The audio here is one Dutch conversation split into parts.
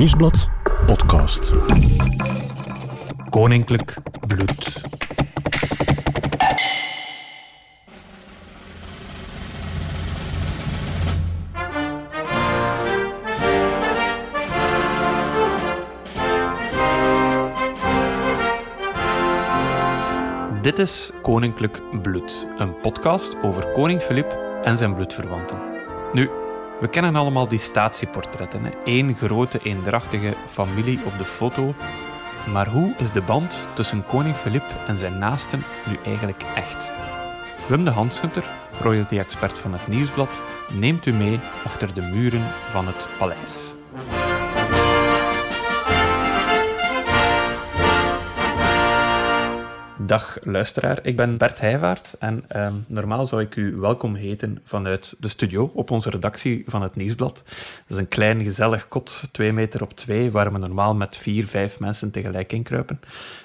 Nieuwsblad podcast. Koninklijk bloed. Dit is Koninklijk Bloed, een podcast over koning Filip en zijn bloedverwanten. Nu, we kennen allemaal die statieportretten. Eén grote, eendrachtige familie op de foto. Maar hoe is de band tussen koning Filip en zijn naasten nu eigenlijk echt? Wim de Hansgunter, royalty-expert van het Nieuwsblad, neemt u mee achter de muren van het paleis. Dag luisteraar, ik ben Bert Heijvaart en ehm, normaal zou ik u welkom heten vanuit de studio op onze redactie van het Nieuwsblad. Dat is een klein gezellig kot, twee meter op twee, waar we normaal met vier, vijf mensen tegelijk inkruipen.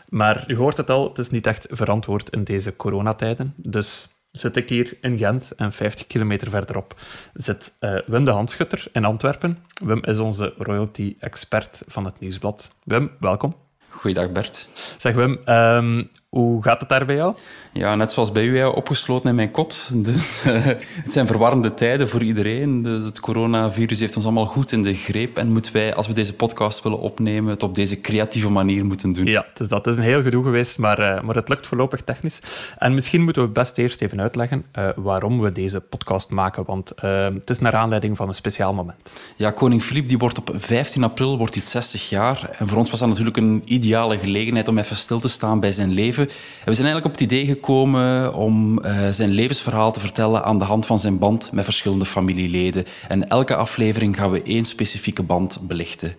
Maar u hoort het al, het is niet echt verantwoord in deze coronatijden, dus zit ik hier in Gent en 50 kilometer verderop zit uh, Wim de Handschutter in Antwerpen. Wim is onze royalty-expert van het Nieuwsblad. Wim, welkom. Goeiedag Bert. Zeg Wim, um, hoe gaat het daar bij jou? Ja, net zoals bij u, opgesloten in mijn kot. Dus, uh, het zijn verwarrende tijden voor iedereen. Dus het coronavirus heeft ons allemaal goed in de greep. En moeten wij, als we deze podcast willen opnemen, het op deze creatieve manier moeten doen. Ja, dus dat is een heel gedoe geweest, maar, uh, maar het lukt voorlopig technisch. En misschien moeten we best eerst even uitleggen uh, waarom we deze podcast maken. Want het is naar aanleiding van een speciaal moment. Ja, koning Filip die wordt op 15 april wordt hij 60 jaar. En voor ons was dat natuurlijk een ideale gelegenheid om even stil te staan bij zijn leven. En we zijn eigenlijk op het idee gekomen om uh, zijn levensverhaal te vertellen aan de hand van zijn band met verschillende familieleden. En elke aflevering gaan we één specifieke band belichten.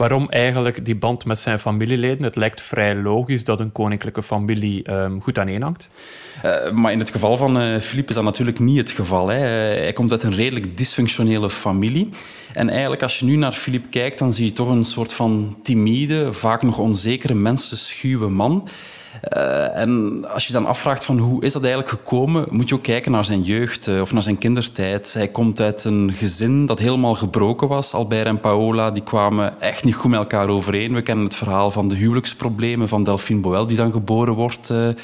Waarom eigenlijk die band met zijn familieleden? Het lijkt vrij logisch dat een koninklijke familie um, goed aaneenhangt. Uh, maar in het geval van uh, Philippe is dat natuurlijk niet het geval. Hè. Hij komt uit een redelijk dysfunctionele familie. En eigenlijk als je nu naar Philippe kijkt, dan zie je toch een soort van timide, vaak nog onzekere, mensenschuwe man. Uh, en als je dan afvraagt van hoe is dat eigenlijk gekomen, moet je ook kijken naar zijn jeugd uh, of naar zijn kindertijd. Hij komt uit een gezin dat helemaal gebroken was. Albert en Paola die kwamen echt niet goed met elkaar overeen. We kennen het verhaal van de huwelijksproblemen van Delphine Boel die dan geboren wordt. Uh, uh,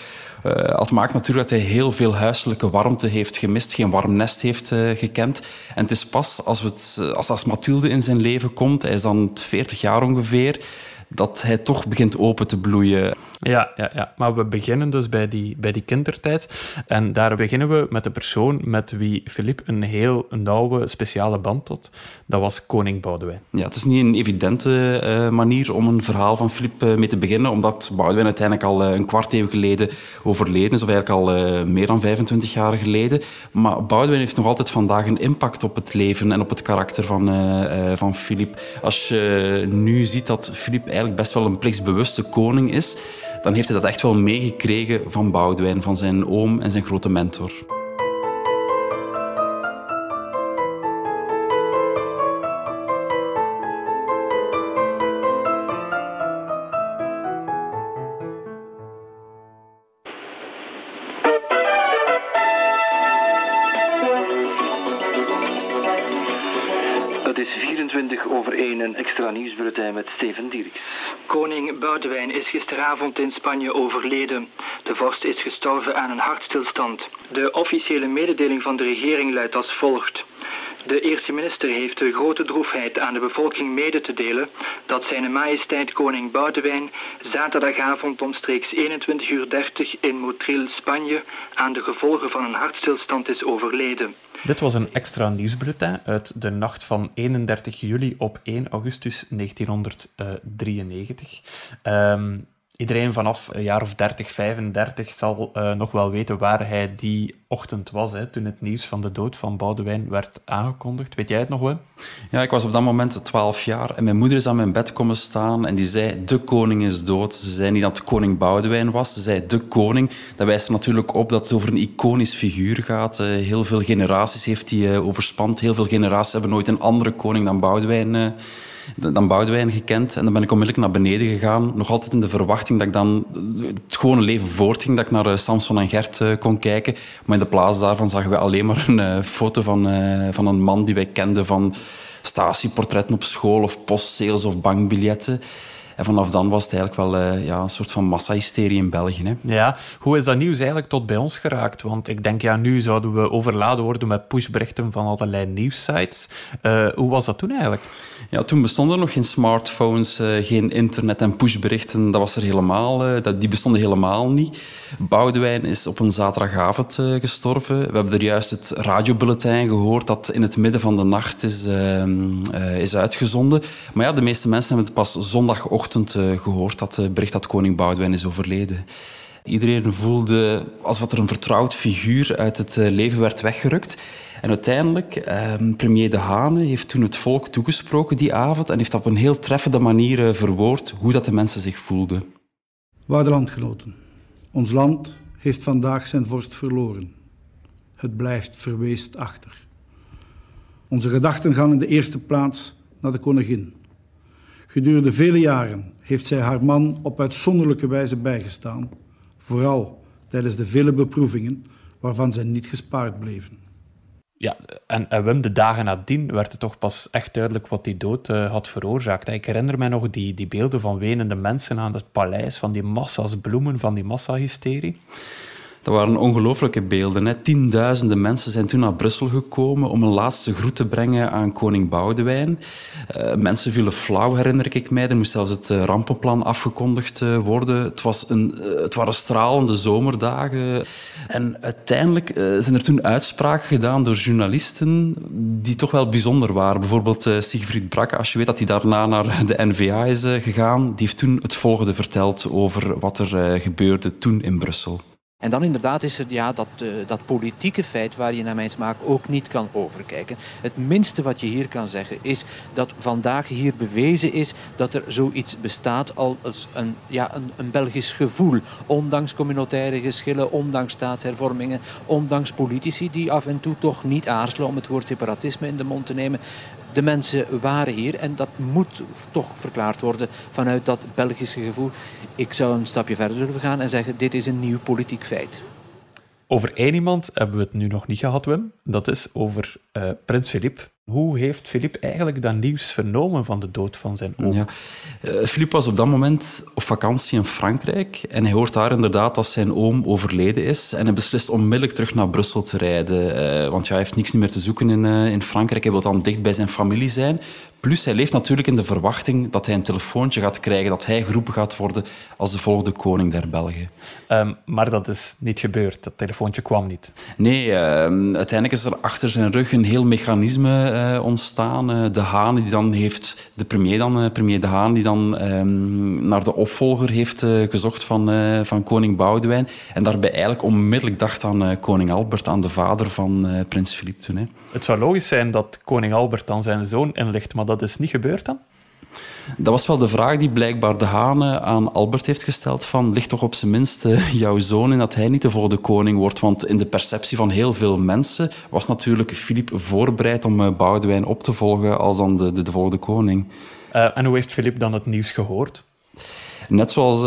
het maakt natuurlijk dat hij heel veel huiselijke warmte heeft gemist, geen warm nest heeft gekend. En het is pas als, we het, als, als Mathilde in zijn leven komt, hij is dan 40 jaar ongeveer, dat hij toch begint open te bloeien. Ja, ja, ja, maar we beginnen dus bij die, bij die kindertijd. En daar beginnen we met de persoon met wie Filip een heel nauwe, speciale band had. Dat was koning Boudewijn. Ja, het is niet een evidente uh, manier om een verhaal van Filip uh, mee te beginnen, omdat Boudewijn uiteindelijk al uh, een kwart eeuw geleden overleden is, of eigenlijk al meer dan 25 jaar geleden. Maar Boudewijn heeft nog altijd vandaag een impact op het leven en op het karakter van, van Filip. Als je nu ziet dat Filip eigenlijk best wel een plichtsbewuste koning is, dan heeft hij dat echt wel meegekregen van Boudewijn, van zijn oom en zijn grote mentor. Nieuwsbulletin met Steven Dieriks. Koning Boudewijn is gisteravond in Spanje overleden. De vorst is gestorven aan een hartstilstand. De officiële mededeling van de regering luidt als volgt. De eerste minister heeft de grote droefheid aan de bevolking mede te delen dat zijn majesteit koning Boudewijn zaterdagavond omstreeks 21.30 uur in Motril, Spanje, aan de gevolgen van een hartstilstand is overleden. Dit was een extra nieuwsbulletin uit de nacht van 31 juli op 1 augustus 1993. Um, iedereen vanaf een jaar of 30, 35 zal uh, nog wel weten waar hij die ochtend was, hè, toen het nieuws van de dood van Boudewijn werd aangekondigd. Weet jij het nog wel? Ja, ik was op dat moment 12 jaar en mijn moeder is aan mijn bed komen staan en die zei, de koning is dood. Ze zei niet dat koning Boudewijn was, ze zei de koning. Dat wijst er natuurlijk op dat het over een iconisch figuur gaat. Uh, heel veel generaties heeft hij uh. Heel veel generaties hebben nooit een andere koning dan Boudewijn dan Boudewijn gekend. En dan ben ik onmiddellijk naar beneden gegaan. Nog altijd in de verwachting dat ik dan het gewone leven voortging. Dat ik naar Samson en Gert kon kijken. Maar in de plaats daarvan zagen we alleen maar een foto van, van een man die wij kenden van statieportretten op school of postzegels of bankbiljetten. En vanaf dan was het eigenlijk wel uh, ja, een soort van massahysterie in België. Hè. Ja, hoe is dat nieuws eigenlijk tot bij ons geraakt? Want ik denk, ja, nu zouden we overladen worden met pushberichten van allerlei nieuwssites. Uh, hoe was dat toen eigenlijk? Ja, toen bestonden er nog geen smartphones, uh, geen internet en pushberichten. Dat was er helemaal, dat, die bestonden helemaal niet. Boudewijn is op een zaterdagavond gestorven. We hebben er juist het radiobulletin gehoord dat in het midden van de nacht is, ehm, is uitgezonden. Maar ja, de meeste mensen hebben het pas zondagochtend vanochtend gehoord dat het bericht dat koning Boudewijn is overleden. Iedereen voelde alsof er een vertrouwd figuur uit het eh, leven werd weggerukt. En uiteindelijk, eh, premier De Hane heeft toen het volk toegesproken die avond en heeft op een heel treffende manier eh, verwoord hoe dat de mensen zich voelden. Waarde landgenoten, ons land heeft vandaag zijn vorst verloren. Het blijft verweest achter. Onze gedachten gaan in de eerste plaats naar de koningin, Gedurende vele jaren heeft zij haar man op uitzonderlijke wijze bijgestaan, vooral tijdens de vele beproevingen waarvan zij niet gespaard bleven. Ja, en, en Wim, de dagen nadien werd het toch pas echt duidelijk wat die dood uh, had veroorzaakt. Ik herinner mij nog die, die beelden van wenende mensen aan het paleis, van die massa's bloemen, van die massahysterie. Dat waren ongelooflijke beelden. Hè. Tienduizenden mensen zijn toen naar Brussel gekomen om een laatste groet te brengen aan koning Boudewijn. Uh, mensen vielen flauw, herinner ik mij. Er moest zelfs het uh, rampenplan afgekondigd uh, worden. Het, was een, het waren stralende zomerdagen. En uiteindelijk zijn er toen uitspraken gedaan door journalisten die toch wel bijzonder waren. Bijvoorbeeld Sigfried Brakke, als je weet dat hij daarna naar de NVA is gegaan, die heeft toen het volgende verteld over wat er gebeurde toen in Brussel. En dan inderdaad is er ja, dat, uh, dat politieke feit waar je naar mijn smaak ook niet kan overkijken. Het minste wat je hier kan zeggen is dat vandaag hier bewezen is dat er zoiets bestaat als een, ja, een, een Belgisch gevoel. Ondanks communautaire geschillen, ondanks staatshervormingen, ondanks politici die af en toe toch niet aarzelen om het woord separatisme in de mond te nemen. De mensen waren hier en dat moet toch verklaard worden vanuit dat Belgische gevoel. Ik zou een stapje verder durven gaan en zeggen: dit is een nieuw politiek feit. Over één iemand hebben we het nu nog niet gehad, Wim. Dat is over uh, prins Filip. Hoe heeft Filip eigenlijk dat nieuws vernomen van de dood van zijn oom? Ja. Filip was op dat moment op vakantie in Frankrijk en hij hoort daar inderdaad dat zijn oom overleden is en hij beslist onmiddellijk terug naar Brussel te rijden, uh, want hij heeft niks meer te zoeken in, in Frankrijk. Hij wil dan dicht bij zijn familie zijn. Plus, hij leeft natuurlijk in de verwachting dat hij een telefoontje gaat krijgen, dat hij geroepen gaat worden als de volgende koning der Belgen. Um, maar dat is niet gebeurd. Dat telefoontje kwam niet. Nee, uh, uiteindelijk is er achter zijn rug een heel mechanisme uh, ontstaan. Uh, de Haan die dan heeft, de premier dan, premier De Haan, die dan ehm, naar de opvolger heeft gezocht van, van koning Boudewijn. En daarbij eigenlijk onmiddellijk dacht aan koning Albert, aan de vader van prins Filip toen. Hè. Het zou logisch zijn dat koning Albert dan zijn zoon inlicht, maar dat is niet gebeurd dan? Dat was wel de vraag die blijkbaar de Hane aan Albert heeft gesteld. Van, ligt toch op zijn minst uh, jouw zoon in dat hij niet de volgende koning wordt? Want in de perceptie van heel veel mensen was natuurlijk Filip voorbereid om uh, Boudewijn op te volgen als dan de, de, de volgende koning. Uh, en hoe heeft Filip dan het nieuws gehoord? Net zoals uh,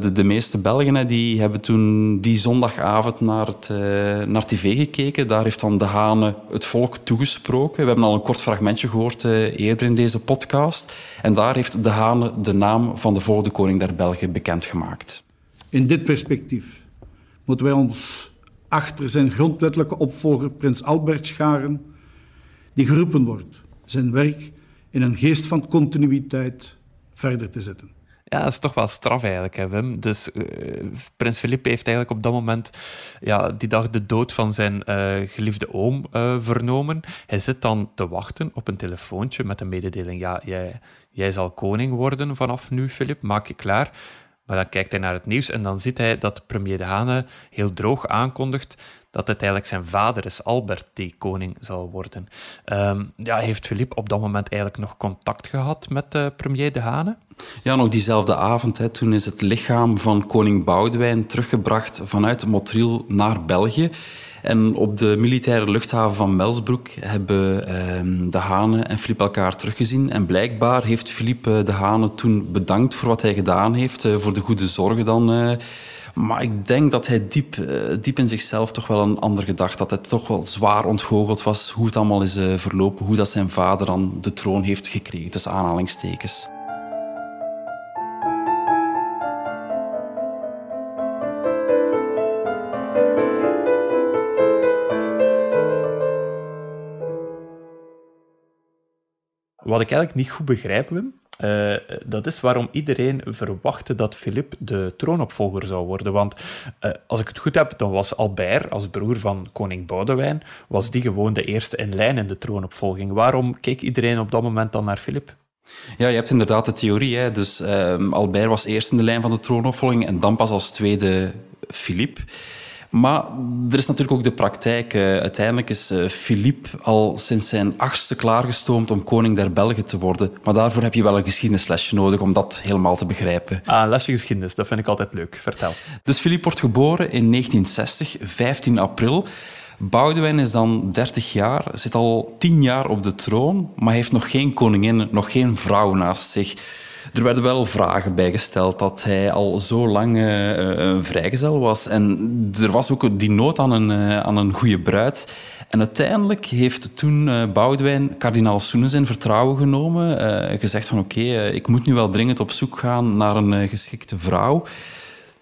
de, de, meeste Belgen, die hebben toen die zondagavond naar, het, uh, naar tv gekeken. Daar heeft dan De Hane het volk toegesproken. We hebben al een kort fragmentje gehoord uh, eerder in deze podcast. En daar heeft De Hane de naam van de volgende koning der Belgen bekendgemaakt. In dit perspectief moeten wij ons achter zijn grondwettelijke opvolger Prins Albert scharen, die geroepen wordt zijn werk in een geest van continuïteit verder te zetten. Ja, dat is toch wel straf eigenlijk, hè, Wim. Dus uh, prins Filip heeft eigenlijk op dat moment ja, die dag de dood van zijn uh, geliefde oom uh, vernomen. Hij zit dan te wachten op een telefoontje met een mededeling. Ja, jij, jij zal koning worden vanaf nu, Filip. Maak je klaar. Maar dan kijkt hij naar het nieuws en dan ziet hij dat premier De Hane heel droog aankondigt dat het eigenlijk zijn vader is, Albert, die koning zal worden. Um, ja, heeft Filip op dat moment eigenlijk nog contact gehad met premier De Hane? Ja, nog diezelfde avond. Hè, toen is het lichaam van koning Boudewijn teruggebracht vanuit Motril naar België. En op de militaire luchthaven van Melsbroek hebben eh, De Hane en Filip elkaar teruggezien. En blijkbaar heeft Filip eh, De Hane toen bedankt voor wat hij gedaan heeft, eh, voor de goede zorgen dan Maar ik denk dat hij diep, diep in zichzelf toch wel een ander gedacht. Dat het toch wel zwaar ontgoocheld was hoe het allemaal is verlopen. Hoe dat zijn vader dan de troon heeft gekregen, tussen aanhalingstekens. Wat ik eigenlijk niet goed begrijp, Wim, uh, dat is waarom iedereen verwachtte dat Filip de troonopvolger zou worden. Want uh, als ik het goed heb, dan was Albert, als broer van koning Boudewijn, was die gewoon de eerste in lijn in de troonopvolging. Waarom keek iedereen op dat moment dan naar Filip? Ja, je hebt inderdaad de theorie. Hè. Dus uh, Albert was eerst in de lijn van de troonopvolging en dan pas als tweede Filip. Maar er is natuurlijk ook de praktijk. Uh, uiteindelijk is uh, Philippe al sinds zijn achtste klaargestoomd om koning der Belgen te worden. Maar daarvoor heb je wel een geschiedenislesje nodig om dat helemaal te begrijpen. Ah, een lesje geschiedenis, dat vind ik altijd leuk. Vertel. Dus Philippe wordt geboren in 1960, 15 april. Boudewijn is dan 30 jaar, zit al 10 jaar op de troon, maar heeft nog geen koningin, nog geen vrouw naast zich. Er werden wel vragen bijgesteld dat hij al zo lang uh, een vrijgezel was. En er was ook die nood aan een, uh, aan een goede bruid. En uiteindelijk heeft toen uh, Boudewijn kardinaal Soenes in vertrouwen genomen. gezegd van oké, ik moet nu wel dringend op zoek gaan naar een geschikte vrouw.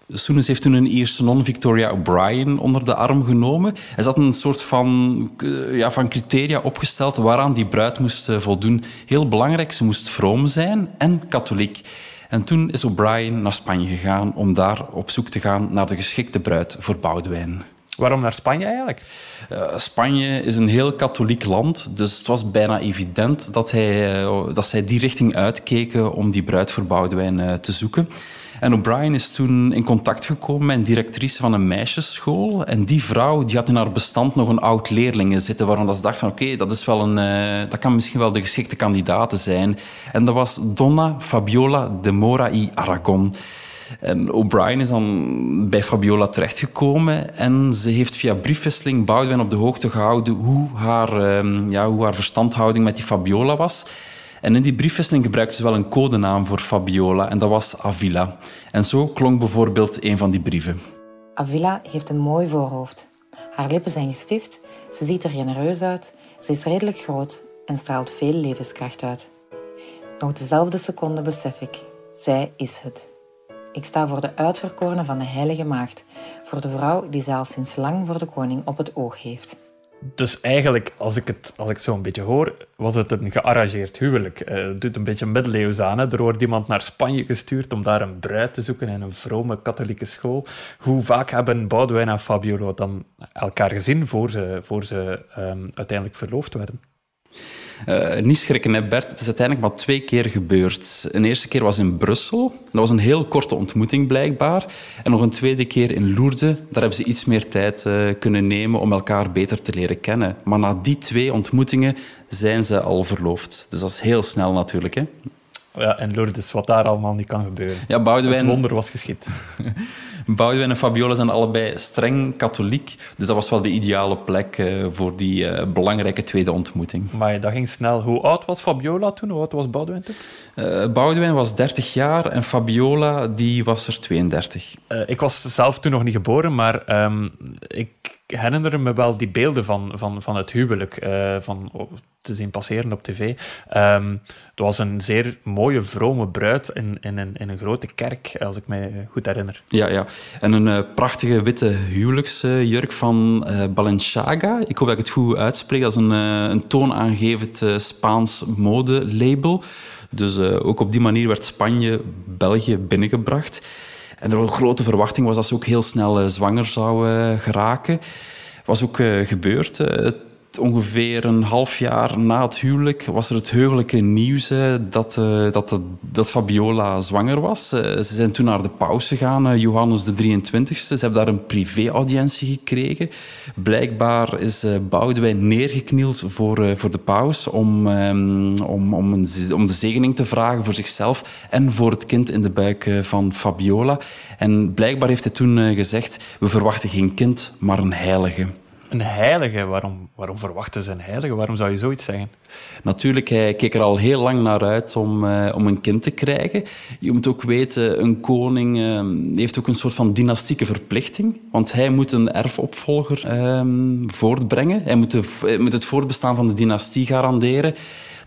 Soenes heeft toen een Ierse non, Victoria O'Brien, onder de arm genomen. Hij zat een soort van, ja, van criteria opgesteld waaraan die bruid moest eh, voldoen. Heel belangrijk, ze moest vroom zijn en katholiek. En toen is O'Brien naar Spanje gegaan om daar op zoek te gaan naar de geschikte bruid voor Boudewijn. Waarom naar Spanje eigenlijk? Uh, Spanje is een heel katholiek land, dus het was bijna evident dat, hij, uh, dat zij die richting uitkeken om die bruid voor Boudewijn uh, te zoeken. En O'Brien is toen in contact gekomen met een directrice van een meisjesschool. En die vrouw die had in haar bestand nog een oud leerling zitten, waarvan ze dacht van oké, dat is wel een, uh, dat kan misschien wel de geschikte kandidaat zijn. En dat was Donna Fabiola de Mora y Aragon. En O'Brien is dan bij Fabiola terechtgekomen en ze heeft via briefwisseling Boudewijn op de hoogte gehouden hoe haar, uh, ja, hoe haar verstandhouding met die Fabiola was. En in die briefwisseling gebruikte ze wel een codenaam voor Fabiola en dat was Avila. En zo klonk bijvoorbeeld een van die brieven. Avila heeft een mooi voorhoofd. Haar lippen zijn gestift, ze ziet er genereus uit, ze is redelijk groot en straalt veel levenskracht uit. Nog dezelfde seconde besef ik, zij is het. Ik sta voor de uitverkorene van de Heilige Maagd, voor de vrouw die zij al sinds lang voor de koning op het oog heeft. Dus eigenlijk, als ik het, als ik zo een beetje hoor, was het een gearrangeerd huwelijk. Uh, het doet een beetje middeleeuws aan. Hè? Er wordt iemand naar Spanje gestuurd om daar een bruid te zoeken in een vrome katholieke school. Hoe vaak hebben Boudewijn en Fabiola dan elkaar gezien voor ze, voor ze um, uiteindelijk verloofd werden? Uh, niet schrikken, hè Bert. Het is uiteindelijk maar twee keer gebeurd. Een eerste keer was in Brussel. Dat was een heel korte ontmoeting blijkbaar. En nog een tweede keer in Lourdes. Daar hebben ze iets meer tijd uh, kunnen nemen om elkaar beter te leren kennen. Maar na die twee ontmoetingen zijn ze al verloofd. Dus dat is heel snel natuurlijk. Hè? Ja, en Lourdes, wat daar allemaal niet kan gebeuren. Ja, Boudewijn... Het wonder was geschied. Boudewijn en Fabiola zijn allebei streng katholiek. Dus dat was wel de ideale plek uh, voor die uh, belangrijke tweede ontmoeting. Maar dat ging snel. Hoe oud was Fabiola toen? Hoe oud was Boudewijn toen? Uh, Boudewijn was 30 jaar en Fabiola die was er 32. ik was zelf toen nog niet geboren, maar um, ik herinner me wel die beelden van, van, van het huwelijk, uh, van te zien passeren op tv. Um, het was een zeer mooie, vrome bruid in, in, een, in een grote kerk, als ik me goed herinner. Ja, ja. en een uh, prachtige witte huwelijksjurk van uh, Balenciaga. Ik hoop dat ik het goed uitspreek. Dat is een, een toonaangevend Spaans modelabel. Dus ook op die manier werd Spanje België binnengebracht. En er was een grote verwachting was dat ze ook heel snel uh, zwanger zou uh, geraken. Was ook uh, gebeurd. Ongeveer een half jaar na het huwelijk was er het heugelijke nieuws dat, dat, dat Fabiola zwanger was. ze zijn toen naar de paus gegaan, Johannes de 23e. Ze hebben daar een privé-audiëntie gekregen. Blijkbaar is Boudewijn neergeknield voor, voor de paus om, um, om, om, om de zegening te vragen voor zichzelf en voor het kind in de buik van Fabiola. En blijkbaar heeft hij toen gezegd, we verwachten geen kind, maar een heilige. Een heilige, waarom, waarom verwachten ze een heilige? Waarom zou je zoiets zeggen? Natuurlijk, hij keek er al heel lang naar uit om, uh, om een kind te krijgen. Je moet ook weten, een koning uh, heeft ook een soort van dynastieke verplichting. Want hij moet een erfopvolger uh, voortbrengen. Hij moet, moet het voortbestaan van de dynastie garanderen.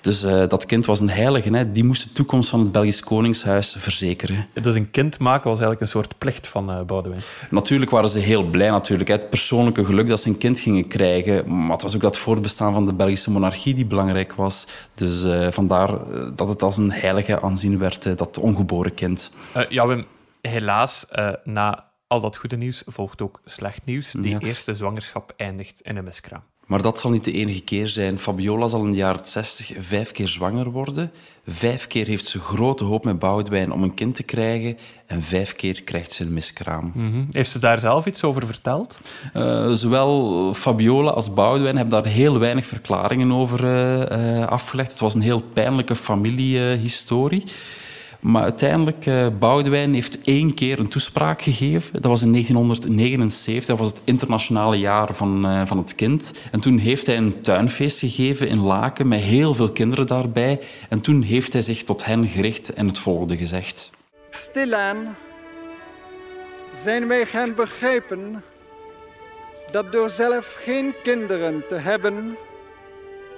Dus uh, dat kind was een heilige. Hè. Die moest de toekomst van het Belgisch Koningshuis verzekeren. Dus een kind maken was eigenlijk een soort plicht van uh, Boudewijn? Natuurlijk waren ze heel blij. Natuurlijk. Het persoonlijke geluk dat ze een kind gingen krijgen. Maar het was ook dat voortbestaan van de Belgische monarchie die belangrijk was. Dus uh, vandaar dat het als een heilige aanzien werd, dat ongeboren kind. ja, Wim, helaas, na al dat goede nieuws volgt ook slecht nieuws. Die ja. eerste zwangerschap eindigt in een miskraam. Maar dat zal niet de enige keer zijn. Fabiola zal in de jaren 60 vijf keer zwanger worden. Vijf keer heeft ze grote hoop met Boudewijn om een kind te krijgen. En vijf keer krijgt ze een miskraam. Mm -hmm. Heeft ze daar zelf iets over verteld? Uh, zowel Fabiola als Boudewijn hebben daar heel weinig verklaringen over uh, uh, afgelegd. Het was een heel pijnlijke familiehistorie. Maar uiteindelijk, uh, Boudewijn heeft één keer een toespraak gegeven. Dat was in 1979, dat was het internationale jaar van, uh, van het kind. En toen heeft hij een tuinfeest gegeven in Laken met heel veel kinderen daarbij. En toen heeft hij zich tot hen gericht en het volgende gezegd. Stilaan zijn wij gaan begrijpen dat door zelf geen kinderen te hebben,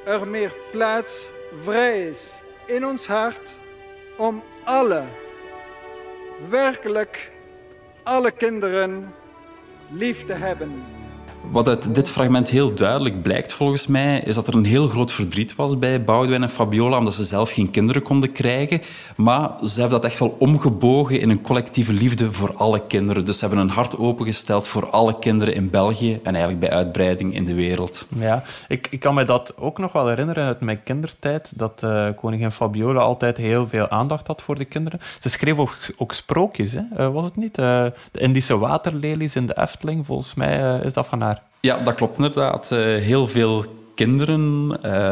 er meer plaats vrij is in ons hart om alle, werkelijk alle kinderen lief te hebben. Wat uit dit fragment heel duidelijk blijkt volgens mij, is dat er een heel groot verdriet was bij Boudewijn en Fabiola, omdat ze zelf geen kinderen konden krijgen. Maar ze hebben dat echt wel omgebogen in een collectieve liefde voor alle kinderen. Dus ze hebben een hart opengesteld voor alle kinderen in België en eigenlijk bij uitbreiding in de wereld. Ja, ik, ik kan me dat ook nog wel herinneren uit mijn kindertijd, dat uh, koningin Fabiola altijd heel veel aandacht had voor de kinderen. Ze schreef ook, ook sprookjes, hè? Uh, was het niet? Uh, de Indische waterlelies in de Efteling, volgens mij is dat van haar. Ja, dat klopt inderdaad. heel veel kinderen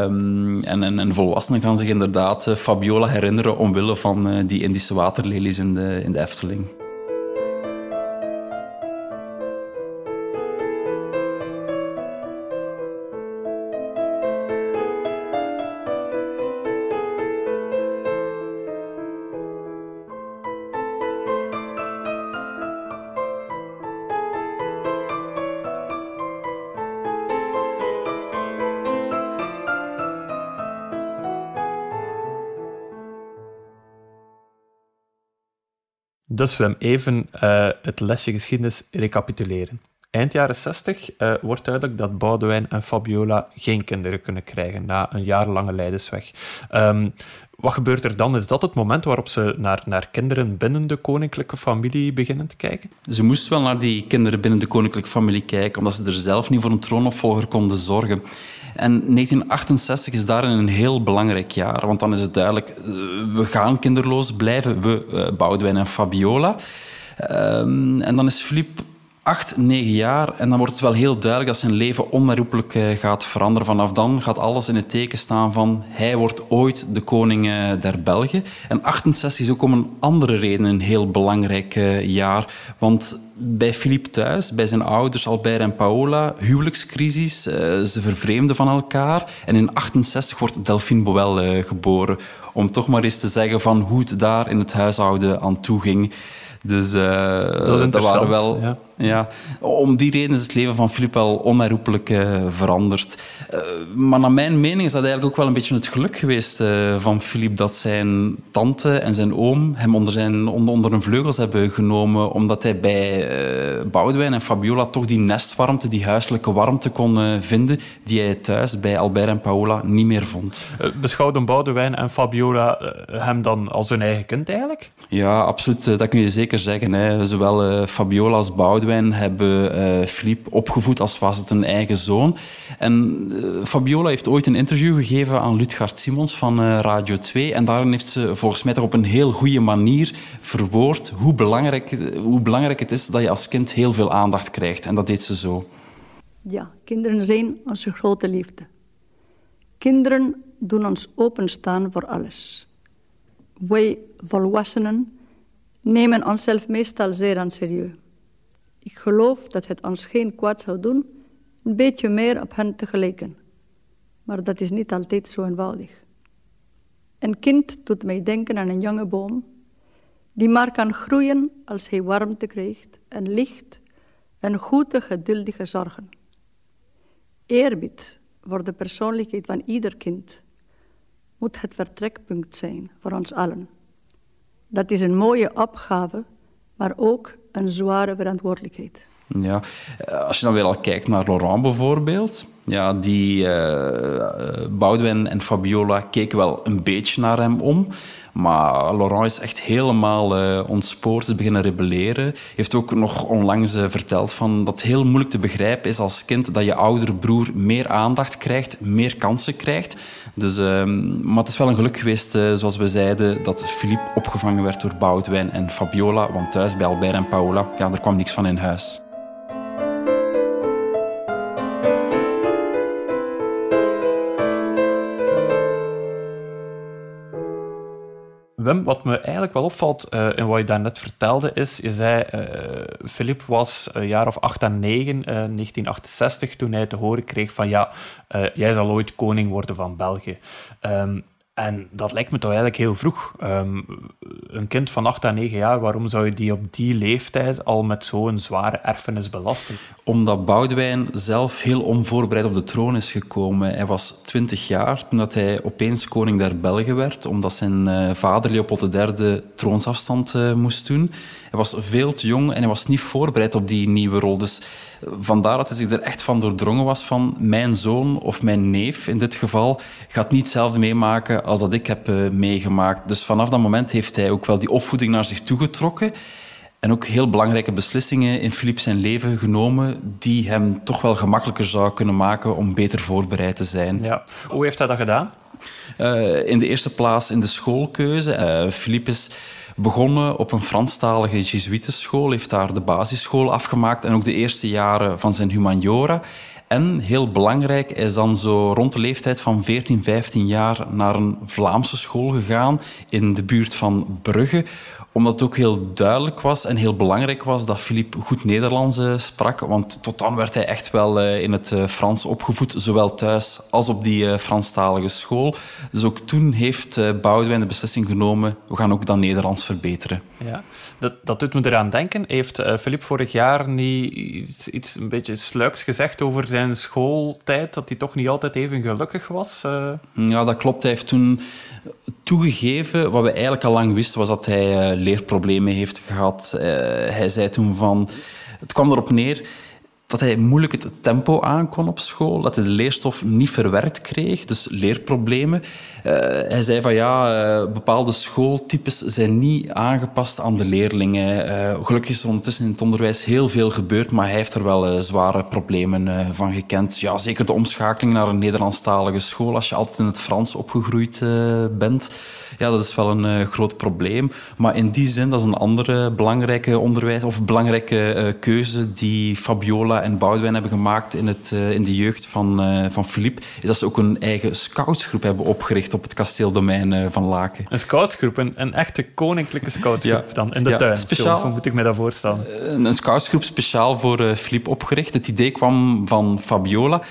um, en, en, en, volwassenen gaan zich inderdaad uh, Fabiola herinneren omwille van uh, die Indische waterlelies in de, in de Efteling. Dus we even uh, het lesje geschiedenis recapituleren. Eind jaren 60 uh, wordt duidelijk dat Boudewijn en Fabiola geen kinderen kunnen krijgen na een jarenlange lijdensweg. Um, wat gebeurt er dan? Is dat het moment waarop ze naar, naar kinderen binnen de koninklijke familie beginnen te kijken? Ze moesten wel naar die kinderen binnen de koninklijke familie kijken, omdat ze er zelf niet voor een troonopvolger konden zorgen. En 1968 is daarin een heel belangrijk jaar, want dan is het duidelijk, we gaan kinderloos blijven, we, uh, Boudewijn en Fabiola. Um, en dan is Philippe acht, negen jaar. En dan wordt het wel heel duidelijk dat zijn leven onherroepelijk uh, gaat veranderen. Vanaf dan gaat alles in het teken staan van hij wordt ooit de koning uh, der Belgen. En 68 is ook om een andere reden een heel belangrijk uh, jaar. Want bij Philippe thuis, bij zijn ouders Albert en Paola, huwelijkscrisis. ze vervreemden van elkaar. En in 68 wordt Delphine Boel geboren. Om toch maar eens te zeggen van hoe het daar in het huishouden aan toe ging. Dus dat, waren wel... Ja. Ja, om die reden is het leven van Filip wel onherroepelijk uh, veranderd. Uh, maar naar mijn mening is dat eigenlijk ook wel een beetje het geluk geweest uh, van Filip dat zijn tante en zijn oom hem onder, zijn, onder, onder hun vleugels hebben genomen, omdat hij bij Boudewijn en Fabiola toch die nestwarmte, die huiselijke warmte kon vinden, die hij thuis bij Albert en Paola niet meer vond. Beschouwden Boudewijn en Fabiola hem dan als hun eigen kind eigenlijk? Ja, absoluut. dat kun je zeker zeggen. Hè. Zowel Fabiola als Boudewijn hebben uh, Philippe opgevoed als was het een eigen zoon. En uh, Fabiola heeft ooit een interview gegeven aan Lutgard Simons van uh, Radio 2. En daarin heeft ze volgens mij op een heel goede manier verwoord hoe belangrijk, hoe belangrijk het is dat je als kind heel veel aandacht krijgt. En dat deed ze zo. Ja, kinderen zijn onze grote liefde. Kinderen doen ons openstaan voor alles. Wij volwassenen nemen onszelf meestal zeer aan serieus. Ik geloof dat het ons geen kwaad zou doen een beetje meer op hen te gelijken. Maar dat is niet altijd zo eenvoudig. Een kind doet mij denken aan een jonge boom die maar kan groeien als hij warmte krijgt en licht en goede, geduldige zorgen. Eerbied voor de persoonlijkheid van ieder kind moet het vertrekpunt zijn voor ons allen. Dat is een mooie opgave, maar ook een zware verantwoordelijkheid. Ja, eh, als je dan weer al kijkt naar Laurent bijvoorbeeld, ja, die uh, en Fabiola keken wel een beetje naar hem om. Maar Laurent is echt helemaal uh, ontspoord, is beginnen rebelleren. heeft ook nog onlangs verteld van dat het heel moeilijk te begrijpen is als kind dat je oudere broer meer aandacht krijgt, meer kansen krijgt. Dus, ehm, maar het is wel een geluk geweest, zoals we zeiden, dat Philippe opgevangen werd door Boudewijn en Fabiola. Want thuis bij Albert en Paola, ja, er kwam niks van in huis. Wat me eigenlijk wel opvalt uh, in wat je daarnet vertelde, is, je zei, uh, Philip was een jaar of 8 en 9, uh, 1968, toen hij te horen kreeg van, ja, jij zal ooit koning worden van België. Um, en dat lijkt me toch eigenlijk heel vroeg. Um, een kind van 8 à 9 jaar, waarom zou je die op die leeftijd al met zo'n zware erfenis belasten? Omdat Boudewijn zelf heel onvoorbereid op de troon is gekomen. Hij was 20 jaar toen hij opeens koning der Belgen werd, omdat zijn uh, vader Leopold III troonsafstand uh, moest doen. Hij was veel te jong en hij was niet voorbereid op die nieuwe rol. Dus vandaar dat hij zich er echt van doordrongen was van mijn zoon of mijn neef in dit geval gaat niet hetzelfde meemaken als dat ik heb uh, meegemaakt. Dus vanaf dat moment heeft hij ook wel die opvoeding naar zich toegetrokken en ook heel belangrijke beslissingen in Philippe zijn leven genomen die hem toch wel gemakkelijker zou kunnen maken om beter voorbereid te zijn. Ja. Hoe heeft hij dat gedaan? Uh, in de eerste plaats in de schoolkeuze. Uh, Philippe is begonnen op een Franstalige Jesuitenschool, heeft daar de basisschool afgemaakt en ook de eerste jaren van zijn humaniora. En heel belangrijk, is dan zo rond de leeftijd van 14, 15 jaar naar een Vlaamse school gegaan in de buurt van Brugge omdat het ook heel duidelijk was en heel belangrijk was dat Philippe goed Nederlands uh, sprak. Want tot dan werd hij echt wel uh, in het uh, Frans opgevoed, zowel thuis als op die Franstalige school. Dus ook toen heeft Boudewijn de beslissing genomen, we gaan ook dat Nederlands verbeteren. Ja, dat, dat doet me eraan denken. Heeft Philippe vorig jaar niet iets, iets een beetje sluiks gezegd over zijn schooltijd, dat hij toch niet altijd even gelukkig was? Ja, dat klopt. Hij heeft toen toegegeven, wat we eigenlijk al lang wisten, was dat hij uh, leerproblemen heeft gehad. Uh, hij zei toen van... Het kwam erop neer dat hij moeilijk het tempo aankon op school, dat hij de leerstof niet verwerkt kreeg, dus leerproblemen. Uh, hij zei van ja, uh, bepaalde schooltypes zijn niet aangepast aan de leerlingen. Uh, gelukkig is er ondertussen in het onderwijs heel veel gebeurd, maar hij heeft er wel zware problemen van gekend. Ja, zeker de omschakeling naar een Nederlandstalige school, als je altijd in het Frans opgegroeid bent ja, dat is wel een uh, groot probleem. Maar in die zin, dat is een andere belangrijke onderwijs of belangrijke uh, keuze die Fabiola en Boudewijn hebben gemaakt in, het, uh, in de jeugd van, van Philippe, is dat ze ook een eigen scoutsgroep hebben opgericht op het kasteeldomein van Laken. Een scoutsgroep, een, een echte koninklijke scoutsgroep ja. dan, in de ja, tuin. Speciaal, hoe moet ik me dat voorstellen? Een, een scoutsgroep speciaal voor Philippe opgericht. Het idee kwam van Fabiola.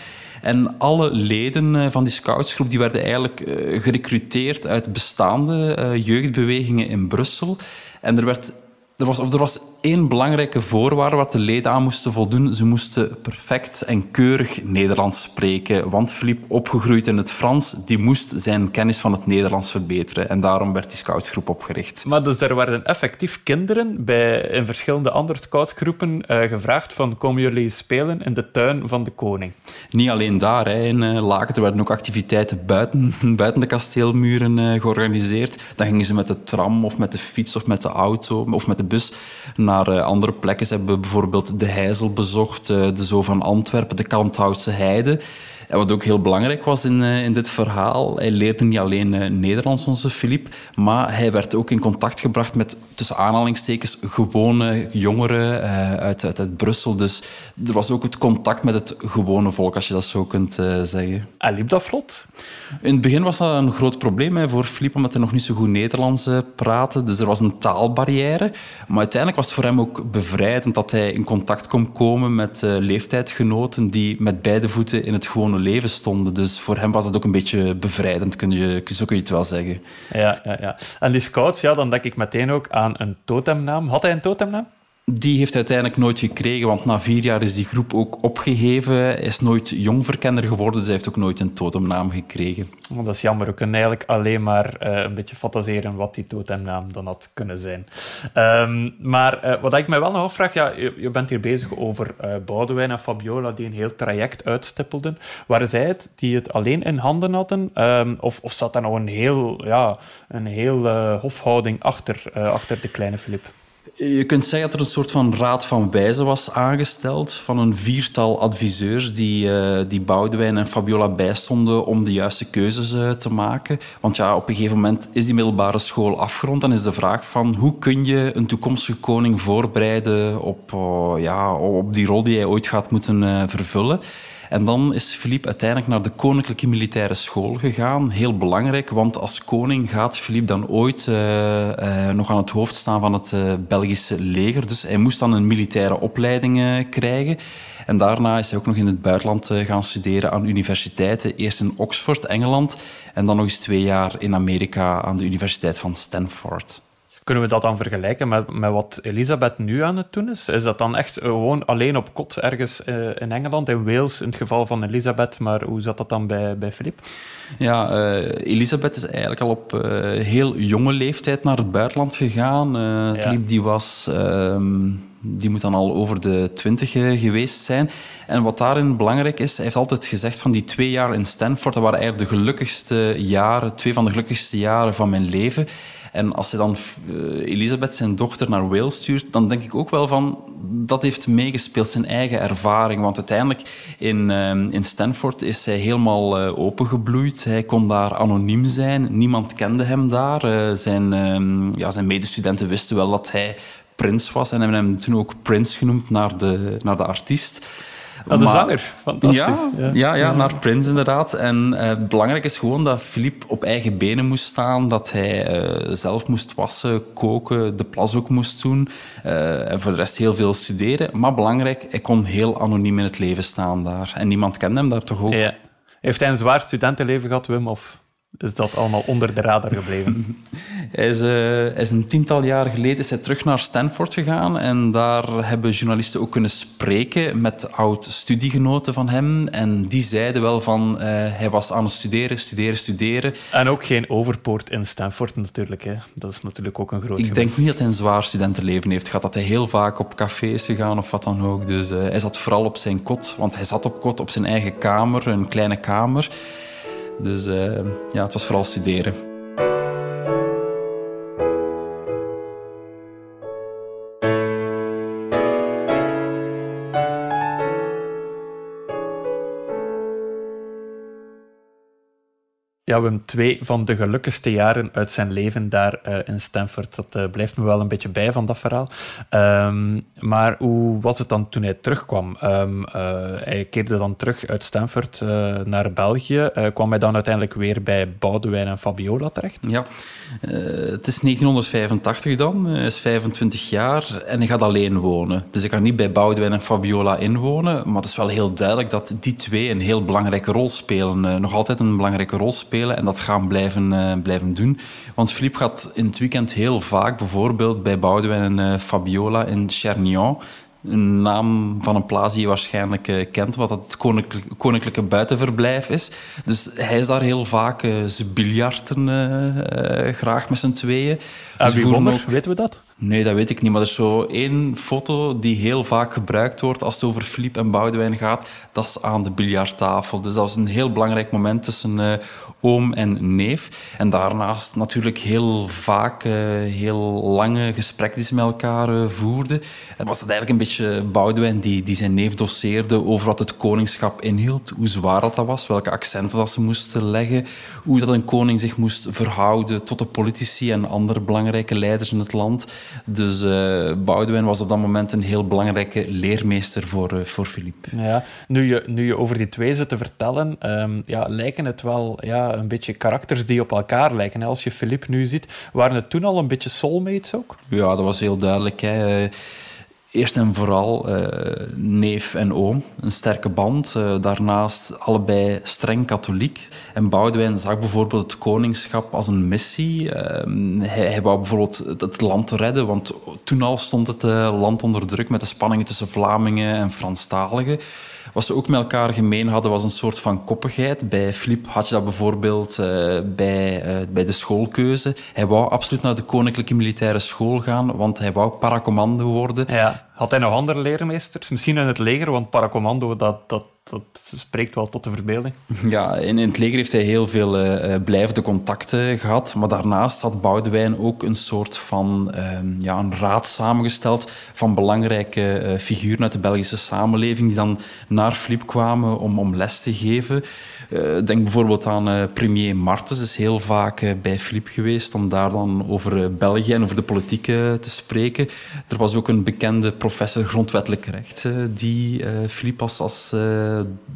En alle leden eh, van die scoutsgroep die werden eigenlijk eh, gerecruiteerd uit bestaande eh, jeugdbewegingen in Brussel. En er werd er was, of er was één belangrijke voorwaarde wat de leden aan moesten voldoen. Ze moesten perfect en keurig Nederlands spreken. Want Philippe, opgegroeid in het Frans, die moest zijn kennis van het Nederlands verbeteren. En daarom werd die scoutsgroep opgericht. Maar dus er werden effectief kinderen bij, in verschillende andere scoutsgroepen uh, gevraagd van komen jullie spelen in de tuin van de koning? Niet alleen daar. Hè. In uh, Laken er werden ook activiteiten buiten, buiten de kasteelmuren uh, georganiseerd. Dan gingen ze met de tram of met de fiets of met de auto of met de bus naar uh, andere plekken. Ze hebben bijvoorbeeld de Heizel bezocht, uh, de Zoo van Antwerpen, de Kalmthoutse Heide. En wat ook heel belangrijk was in, in dit verhaal, hij leerde niet alleen Nederlands, onze Philippe, maar hij werd ook in contact gebracht met, tussen aanhalingstekens, gewone jongeren uit, uit, uit Brussel. Dus er was ook het contact met het gewone volk, als je dat zo kunt zeggen. En liep dat vlot? In het begin was dat een groot probleem hè, voor Philippe, omdat hij nog niet zo goed Nederlands praatte. Dus er was een taalbarrière. Maar uiteindelijk was het voor hem ook bevrijdend dat hij in contact kon komen met leeftijdsgenoten die met beide voeten in het gewone leven stonden. Dus voor hem was dat ook een beetje bevrijdend, kun je, zo kun je het wel zeggen. Ja, ja, ja. En die scouts, ja, dan denk ik meteen ook aan een totemnaam. Had hij een totemnaam? Die heeft uiteindelijk nooit gekregen, want na vier jaar is die groep ook opgeheven. Is nooit jongverkender geworden, dus hij heeft ook nooit een totemnaam gekregen. Oh, dat is jammer. We kunnen eigenlijk alleen maar uh, een beetje fantaseren wat die totemnaam dan had kunnen zijn. Um, maar uh, wat ik mij wel nog afvraag, ja, je, bent hier bezig over uh, Boudewijn en Fabiola die een heel traject uitstippelden. Waren zij het die het alleen in handen hadden? Um, of, of zat daar nog een heel, ja, een heel hofhouding achter, achter de kleine Filip? Je kunt zeggen dat er een soort van raad van wijze was aangesteld van een viertal adviseurs die, uh, die Boudewijn en Fabiola bijstonden om de juiste keuzes uh, te maken. Want ja, op een gegeven moment is die middelbare school afgerond en is de vraag van hoe kun je een toekomstige koning voorbereiden op, uh, ja, op die rol die hij ooit gaat moeten vervullen. En dan is Philippe uiteindelijk naar de Koninklijke Militaire School gegaan. Heel belangrijk, want als koning gaat Philippe dan ooit uh, uh, nog aan het hoofd staan van het uh, Belgische leger. Dus hij moest dan een militaire opleiding krijgen. En daarna is hij ook nog in het buitenland gaan studeren aan universiteiten. Eerst in Oxford, Engeland, en dan nog eens twee jaar in Amerika aan de Universiteit van Stanford. Kunnen we dat dan vergelijken met, met wat Elisabeth nu aan het doen is? Is dat dan echt gewoon alleen op kot ergens uh, in Engeland, in Wales in het geval van Elisabeth, maar hoe zat dat dan bij, bij Philippe? Ja, uh, Elisabeth is eigenlijk al op heel jonge leeftijd naar het buitenland gegaan. Ja. Philippe die was... Ehm, die moet dan al over de twintig geweest zijn. En wat daarin belangrijk is, hij heeft altijd gezegd van die twee jaar in Stanford, dat waren eigenlijk de gelukkigste jaren, twee van de gelukkigste jaren van mijn leven. En als hij dan uh, Elisabeth, zijn dochter, naar Wales stuurt, dan denk ik ook wel van, dat heeft meegespeeld, zijn eigen ervaring. Want uiteindelijk in, uh, in Stanford is hij helemaal uh, opengebloeid. Hij kon daar anoniem zijn. Niemand kende hem daar. zijn, ehm, ja, zijn medestudenten wisten wel dat hij prins was en hebben hem toen ook prins genoemd naar de, naar de artiest. De zanger, fantastisch. Ja, ja. ja, naar Prins inderdaad. En uh, belangrijk is gewoon dat Philippe op eigen benen moest staan, dat hij uh, zelf moest wassen, koken, de plas ook moest doen. Uh, en voor de rest heel veel studeren. Maar belangrijk, hij kon heel anoniem in het leven staan daar. En niemand kende hem daar toch ook. Ja. Heeft hij een zwaar studentenleven gehad, Wim? Of? Is dat allemaal onder de radar gebleven? hij, is, uh, is, een tiental jaar geleden is hij terug naar Stanford gegaan en daar hebben journalisten ook kunnen spreken met oud-studiegenoten van hem. En die zeiden wel van, uh, hij was aan het studeren, studeren, studeren. En ook geen overpoort in Stanford natuurlijk. Hè. Dat is natuurlijk ook een groot Ik denk niet dat hij een zwaar studentenleven heeft gehad. Dat hij heel vaak op cafés gegaan of wat dan ook. Dus uh, hij zat vooral op zijn kot, want hij zat op kot op zijn eigen kamer, een kleine kamer. Dus uh, ja, het was vooral studeren. Ja, we hebben twee van de gelukkigste jaren uit zijn leven daar uh, in Stanford. Dat uh, blijft me wel een beetje bij van dat verhaal. Um, maar hoe was het dan toen hij terugkwam? Um, uh, hij keerde dan terug uit Stanford naar België. kwam hij dan uiteindelijk weer bij Boudewijn en Fabiola terecht? Ja, het is 1985 dan. Hij is 25 jaar en hij gaat alleen wonen. Dus ik ga niet bij Boudewijn en Fabiola inwonen. Maar het is wel heel duidelijk dat die twee een heel belangrijke rol spelen. nog altijd een belangrijke rol spelen en dat gaan blijven, uh, blijven doen. Want Philippe gaat in het weekend heel vaak, bijvoorbeeld bij Boudewijn en uh, Fabiola in Chernion, een naam van een plaats die je waarschijnlijk uh, kent, wat het koninklijke, koninklijke buitenverblijf is. Dus hij is daar heel vaak, ze biljarten graag met z'n tweeën. En wie won ook... weten we dat? Nee, dat weet ik niet. Maar er is zo één foto die heel vaak gebruikt wordt als het over Philippe en Boudewijn gaat. Dat is aan de biljarttafel. Dus dat was een heel belangrijk moment tussen uh, oom en neef. En daarnaast natuurlijk heel vaak uh, heel lange gesprekken die ze met elkaar uh, voerden. En was het eigenlijk een beetje Boudewijn die, die zijn neef doseerde over wat het koningschap inhield. Hoe zwaar dat, dat was, welke accenten dat ze moesten leggen. Hoe dat een koning zich moest verhouden tot de politici en andere belangrijke leiders in het land. Dus uh, Boudewijn was op dat moment een heel belangrijke leermeester voor, uh, voor Philippe. Ja, nu je, nu je over die twee zit te vertellen, um, ja, lijken het wel ja, een beetje karakters die op elkaar lijken. Als je Philippe nu ziet, waren het toen al een beetje soulmates ook? Ja, dat was heel duidelijk. Hè eerst en vooral uh, neef en oom. Een sterke band. Uh, daarnaast allebei streng katholiek. En Boudewijn zag bijvoorbeeld het koningschap als een missie. Uh, hij, hij, wou bijvoorbeeld het, het, land redden, want toen al stond het land onder druk met de spanningen tussen Vlamingen en Franstaligen. Wat ze ook met elkaar gemeen hadden, was een soort van koppigheid. Bij Flip had je dat bijvoorbeeld uh, bij, uh, bij de schoolkeuze. Hij wou absoluut naar de Koninklijke Militaire School gaan, want hij wou paracommando worden. Ja. Had hij nog andere leermeesters? Misschien in het leger, want paracommando, dat, dat, dat spreekt wel tot de verbeelding. Ja, in, in het leger heeft hij heel veel uh, blijvende contacten gehad. Maar daarnaast had Boudewijn ook een soort van uh, ja, een raad samengesteld van belangrijke uh, figuren uit de Belgische samenleving die dan naar Flip kwamen om, om les te geven. denk bijvoorbeeld aan premier Martens, is heel vaak bij Flip geweest om daar dan over België en over de politiek te spreken. Er was ook een bekende professor grondwettelijk recht die Flip als, als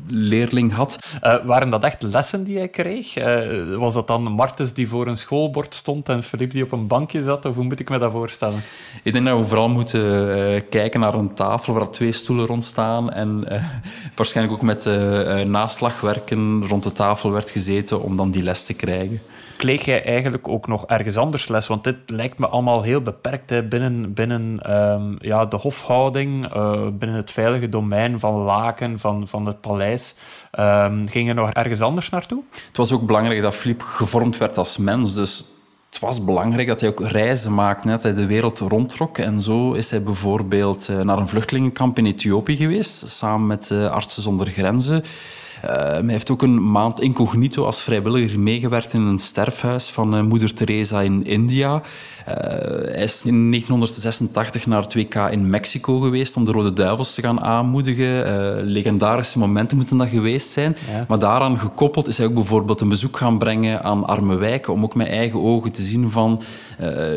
leerling had. Uh, waren dat echt lessen die hij kreeg? Uh, was dat dan Martens die voor een schoolbord stond en Philippe die op een bankje zat? Of hoe moet ik me dat voorstellen? Ik denk dat we vooral moeten uh, kijken naar een tafel waar twee stoelen rond staan en waarschijnlijk ook met naslagwerken rond de tafel werd gezeten om dan die les te krijgen kreeg jij eigenlijk ook nog ergens anders les? Want dit lijkt me allemaal heel beperkt hè, binnen, binnen um, ja, de hofhouding, uh, binnen het veilige domein van Laken, van, van het paleis. Um, ging je nog ergens anders naartoe? Het was ook belangrijk dat Filip gevormd werd als mens. Dus het was belangrijk dat hij ook reizen maakte, dat hij de wereld rondtrok. En zo is hij bijvoorbeeld uh, naar een vluchtelingenkamp in Ethiopië geweest, samen met uh, Artsen zonder Grenzen. Uh, hij heeft ook een maand incognito als vrijwilliger meegewerkt in een sterfhuis van uh, moeder Teresa in India. Uh, hij is in 1986 naar het WK in Mexico geweest om de Rode Duivels te gaan aanmoedigen. legendarische momenten moeten dat geweest zijn. Ja. Maar daaraan gekoppeld is hij ook bijvoorbeeld een bezoek gaan brengen aan arme wijken om ook met eigen ogen te zien van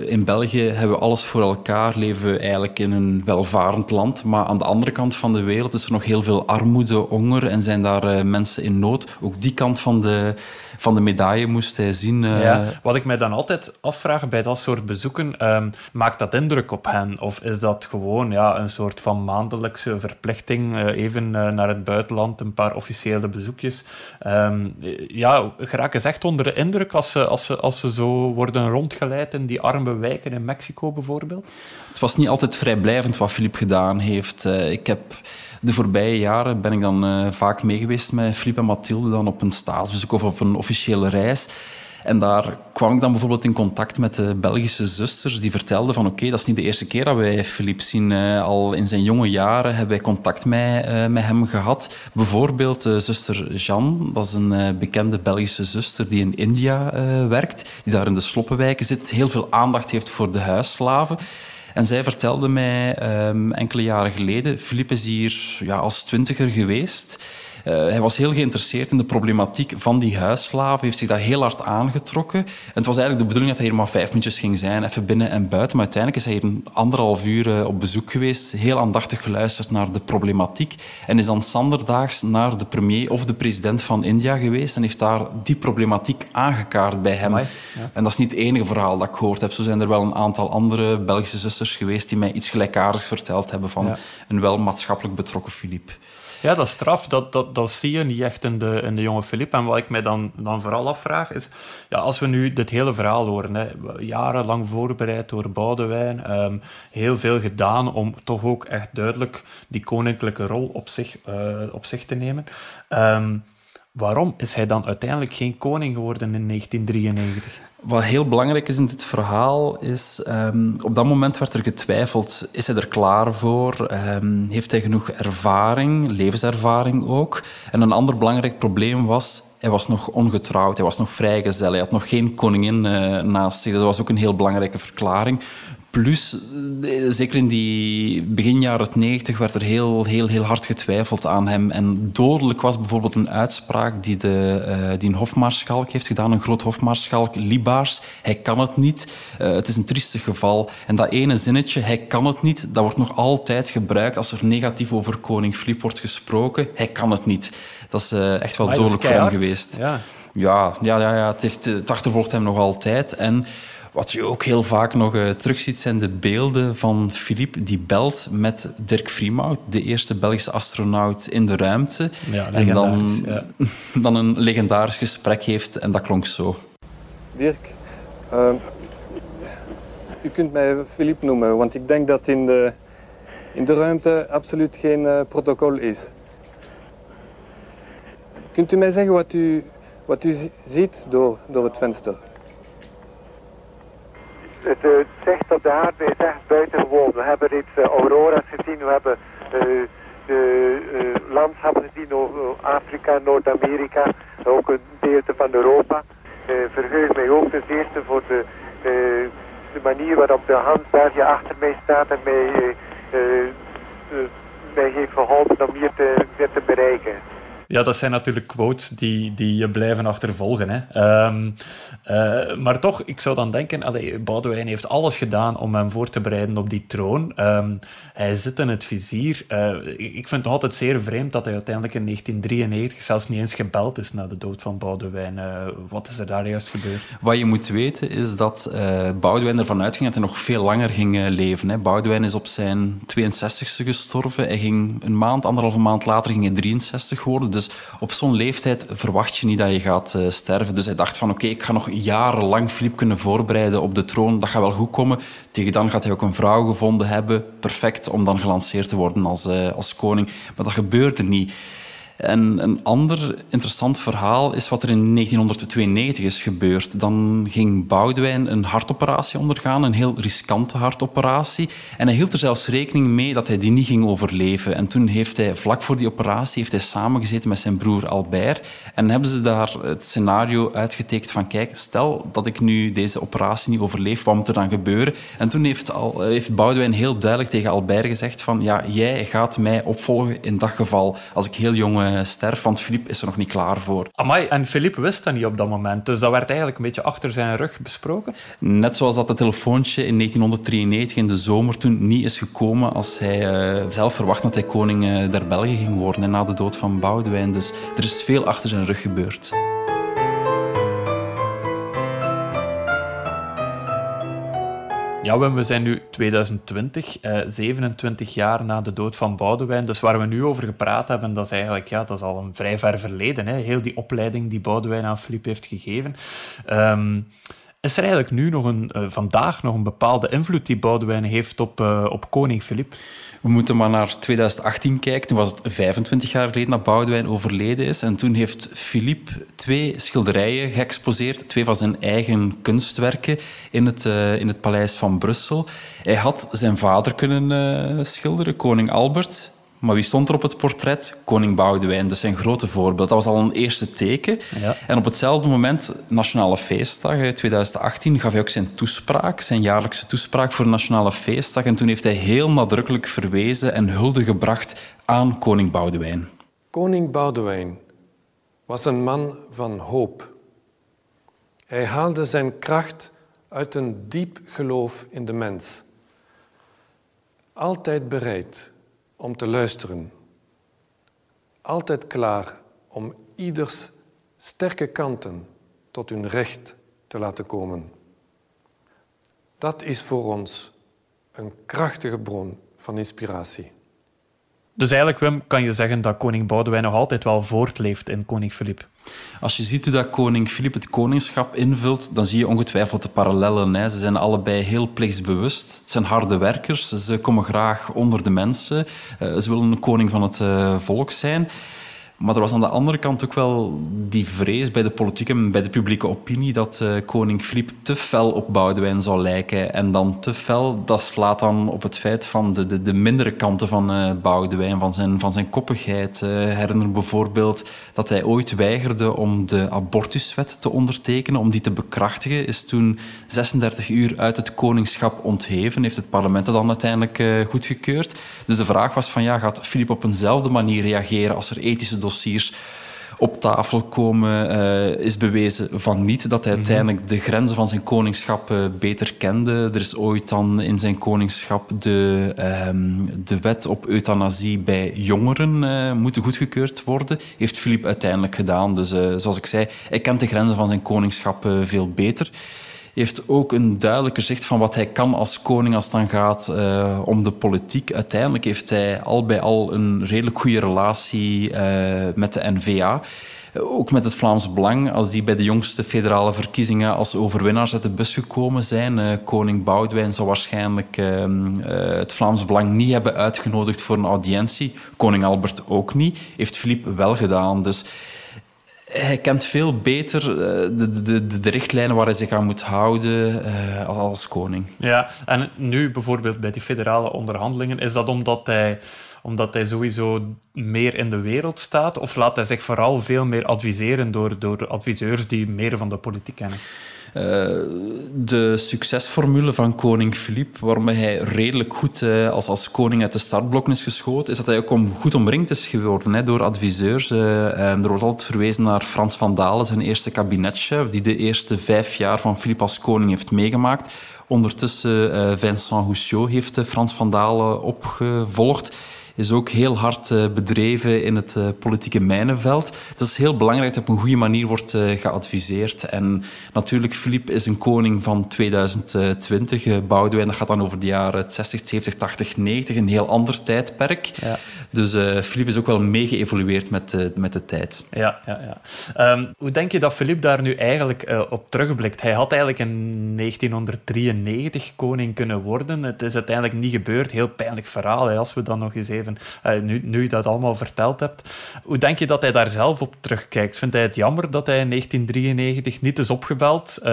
in België hebben we alles voor elkaar, leven we eigenlijk in een welvarend land. Maar aan de andere kant van de wereld is er nog heel veel armoede, honger en zijn daar mensen in nood. Ook die kant van de, van de medaille moest hij zien. Ja, wat ik mij dan altijd afvraag bij dat soort bezoeken, um, maakt dat indruk op hen? Of is dat gewoon ja, een soort van maandelijkse verplichting? Uh, even uh, naar het buitenland, een paar officiële bezoekjes. Um, ja, geraken ze echt onder de indruk als ze, als, ze, als ze zo worden rondgeleid in die arme wijken in Mexico bijvoorbeeld? Het was niet altijd vrijblijvend wat Filip gedaan heeft. ik heb de voorbije jaren ben ik dan vaak meegeweest met Filip en Mathilde dan op een staatsbezoek of op een officiële reis. En daar kwam ik dan bijvoorbeeld in contact met de Belgische zusters die vertelden van oké, dat is niet de eerste keer dat wij Filip zien. Uh, al in zijn jonge jaren hebben wij contact met, uh, met hem gehad. Bijvoorbeeld uh, zuster Jeanne, dat is een bekende Belgische zuster die in India werkt, die daar in de sloppenwijken zit, heel veel aandacht heeft voor de huisslaven. En zij vertelde mij um, enkele jaren geleden, Filip is hier ja, als twintiger geweest. Uh, hij was heel geïnteresseerd in de problematiek van die huisslaven, heeft zich dat heel hard aangetrokken. En het was eigenlijk de bedoeling dat hij hier maar vijf minuutjes ging zijn, even binnen en buiten. Maar uiteindelijk is hij hier een anderhalf uur uh, op bezoek geweest, heel aandachtig geluisterd naar de problematiek. En is dan zanderdaags naar de premier of de president van India geweest en heeft daar die problematiek aangekaart bij hem. Amai, ja. En dat is niet het enige verhaal dat ik gehoord heb. Zo zijn er wel een aantal andere Belgische zusters geweest die mij iets gelijkaardigs verteld hebben van ja. een wel maatschappelijk betrokken Filip. Ja, dat straf, dat, dat, dat zie je niet echt in de, in de jonge Filip. En wat ik mij dan, dan vooral afvraag is, ja, als we nu dit hele verhaal horen, hè, jarenlang voorbereid door Boudewijn, um, heel veel gedaan om toch ook echt duidelijk die koninklijke rol op zich, uh, op zich te nemen. Um, Waarom is hij dan uiteindelijk geen koning geworden in 1993? Wat heel belangrijk is in dit verhaal is, um, op dat moment werd er getwijfeld, is hij er klaar voor? Um, heeft hij genoeg ervaring, levenservaring ook? En een ander belangrijk probleem was, hij was nog ongetrouwd, hij was nog vrijgezel, hij had nog geen koningin uh, naast zich. Dat was ook een heel belangrijke verklaring. Plus, eh, zeker in die begin jaren 90 werd er heel, heel, heel hard getwijfeld aan hem. En dodelijk was bijvoorbeeld een uitspraak die, de, uh, die een hofmaarschalk heeft gedaan, een groot hofmaarschalk, Libaars. Hij kan het niet. Uh, het is een triestig geval. En dat ene zinnetje, hij kan het niet, dat wordt nog altijd gebruikt als er negatief over koning Filip wordt gesproken. Hij kan het niet. Dat is uh, echt wel dodelijk voor hem geweest. Ja. Ja, ja, ja, ja het, heeft, het achtervolgt hem nog altijd. En wat je ook heel vaak nog uh, terugziet, zijn de beelden van Philippe die belt met Dirk Vriemhout, de eerste Belgische astronaut in de ruimte. Ja, en dan, ja. dan een legendarisch gesprek heeft. En dat klonk zo. Dirk, uh, u kunt mij Philippe noemen, want ik denk dat in de, in de ruimte absoluut geen uh, protocol is. Kunt u mij zeggen wat u, wat u ziet door, door het venster? Het uh, zicht op de aarde is echt buitengewoon. We hebben reeds uh, aurora's gezien, we hebben uh, de landschappen gezien Afrika, Noord-Amerika, ook een gedeelte van Europa. verheug mij ook ten eerste voor de, de manier waarop de Hans België achter mij staat en mij, mij heeft geholpen om hier te, te bereiken. Ja, dat zijn natuurlijk quotes die, die je blijven achtervolgen. Hè. Um, uh, maar toch, ik zou dan denken, allee, Boudewijn heeft alles gedaan om hem voor te bereiden op die troon. Um, hij zit in het vizier. Uh, ik vind het nog altijd zeer vreemd dat hij uiteindelijk in 1993 zelfs niet eens gebeld is na de dood van Boudewijn. Uh, wat is er daar juist gebeurd? Wat je moet weten is dat uh, Boudewijn ervan uitging dat hij nog veel langer ging leven. Hè. Boudewijn is op zijn 62e gestorven. Hij ging een maand, anderhalve maand later ging hij 63 worden. Dus op zo'n leeftijd verwacht je niet dat je gaat sterven. Dus hij dacht van oké, ik ga nog jarenlang Filip kunnen voorbereiden op de troon. Dat gaat wel goed komen. Tegen dan gaat hij ook een vrouw gevonden hebben. Perfect om dan gelanceerd te worden als, uh, als koning. Maar dat gebeurde niet. En een ander interessant verhaal is wat er in 1992 is gebeurd. Dan ging Boudewijn een hartoperatie ondergaan, een heel riskante hartoperatie. En hij hield er zelfs rekening mee dat hij die niet ging overleven. En toen heeft hij, vlak voor die operatie, heeft hij samengezeten met zijn broer Albert. En hebben ze daar het scenario uitgetekend van, kijk, stel dat ik nu deze operatie niet overleef, wat moet er dan gebeuren? En toen heeft, al, heeft Boudewijn heel duidelijk tegen Albert gezegd van, ja, jij gaat mij opvolgen in dat geval, als ik heel jong sterf, want Filip is er nog niet klaar voor. Amai, en Filip wist dat niet op dat moment, dus dat werd eigenlijk een beetje achter zijn rug besproken? Net zoals dat het telefoontje in 1993 in de zomer toen niet is gekomen als hij uh, zelf verwacht dat hij koning uh, der Belgen ging worden en na de dood van Boudewijn. Dus er is veel achter zijn rug gebeurd. Ja, we zijn nu 2020, eh, 27 jaar na de dood van Boudewijn. Dus waar we nu over gepraat hebben, dat is eigenlijk ja, dat is al een vrij ver verleden. Hè. Heel die opleiding die Boudewijn aan Philippe heeft gegeven. Um, is er eigenlijk nu nog een, uh, vandaag nog een bepaalde invloed die Boudewijn heeft op, uh, op koning Filip? We moeten maar naar 2018 kijken. Toen was het 25 jaar geleden dat Boudewijn overleden is. En toen heeft Philippe twee schilderijen geëxposeerd. Twee van zijn eigen kunstwerken in het, uh, in het paleis van Brussel. Hij had zijn vader kunnen schilderen, koning Albert. Maar wie stond er op het portret? Koning Boudewijn, dus zijn grote voorbeeld. Dat was al een eerste teken. Ja. En op hetzelfde moment, Nationale Feestdag 2018, gaf hij ook zijn toespraak, zijn jaarlijkse toespraak voor Nationale Feestdag. En toen heeft hij heel nadrukkelijk verwezen en hulde gebracht aan koning Boudewijn. Koning Boudewijn was een man van hoop. Hij haalde zijn kracht uit een diep geloof in de mens. Altijd bereid om te luisteren. Altijd klaar om ieders sterke kanten tot hun recht te laten komen. Dat is voor ons een krachtige bron van inspiratie. Dus eigenlijk, Wim, kan je zeggen dat koning Boudewijn nog altijd wel voortleeft in koning Filip. Als je ziet hoe dat koning Filip het koningschap invult, dan zie je ongetwijfeld de parallellen. Hè. Ze zijn allebei heel plichtsbewust. Het zijn harde werkers. Ze komen graag onder de mensen. Uh, ze willen een koning van het uh, volk zijn. Maar er was aan de andere kant ook wel die vrees bij de politiek en bij de publieke opinie dat uh, koning Filip te fel op Boudewijn zou lijken. En dan te fel, dat slaat dan op het feit van de, de, de mindere kanten van uh, Boudewijn, van zijn, van zijn koppigheid. Uh, herinner bijvoorbeeld dat hij ooit weigerde om de abortuswet te ondertekenen, om die te bekrachtigen. Is toen 36 uur uit het koningschap ontheven, heeft het parlement het dan uiteindelijk goedgekeurd. Dus de vraag was van, ja, gaat Filip op eenzelfde manier reageren als er ethische dossiers op tafel komen, uh, is bewezen van niet. Dat hij mhm. uiteindelijk de grenzen van zijn koningschap uh, beter kende. Er is ooit dan in zijn koningschap de, um, de wet op euthanasie bij jongeren uh, moeten goedgekeurd worden. Heeft Filip uiteindelijk gedaan. Dus zoals ik zei, hij kent de grenzen van zijn koningschap veel beter heeft ook een duidelijker zicht van wat hij kan als koning als het dan gaat uh, om de politiek. Uiteindelijk heeft hij al bij al een redelijk goede relatie uh, met de N-VA. Ook met het Vlaams Belang, als die bij de jongste federale verkiezingen als overwinnaars uit de bus gekomen zijn. Uh, koning Boudewijn zou waarschijnlijk het Vlaams Belang niet hebben uitgenodigd voor een audiëntie. Koning Albert ook niet. Heeft Philippe wel gedaan. Dus hij kent veel beter eh, de, de, de, richtlijnen waar hij zich aan moet houden uh, als koning. Ja, en nu bijvoorbeeld bij die federale onderhandelingen, is dat omdat hij, omdat hij sowieso meer in de wereld staat? Of laat hij zich vooral veel meer adviseren door, door adviseurs die meer van de politiek kennen? Uh, de succesformule van koning Filip, waarmee hij redelijk goed uh, als, als koning uit de startblokken is geschoten, is dat hij ook goed omringd is geworden hè, door adviseurs. Uh, en er wordt altijd verwezen naar Frans van Dalen, zijn eerste kabinetchef, die de eerste vijf jaar van Filip als koning heeft meegemaakt. Ondertussen Vincent Houssiot heeft Frans van Dalen opgevolgd is ook heel hard uh, bedreven in het uh, politieke mijnenveld. Het is heel belangrijk dat op een goede manier wordt uh, geadviseerd. En natuurlijk, Filip is een koning van 2020. Boudewijn, dat gaat dan over de jaren 60, 70, 80, 90. Een heel ander tijdperk. Ja. Dus Filip is ook wel meegeëvolueerd met, met de tijd. Ja, ja, ja. Um, hoe denk je dat Filip daar nu eigenlijk op terugblikt? Hij had eigenlijk in 1993 koning kunnen worden. Het is uiteindelijk niet gebeurd. Heel pijnlijk verhaal, hè, als we dan nog eens even uh, nu, nu je dat allemaal verteld hebt. Hoe denk je dat hij daar zelf op terugkijkt? Vindt hij het jammer dat hij in 1993 niet is opgebeld uh,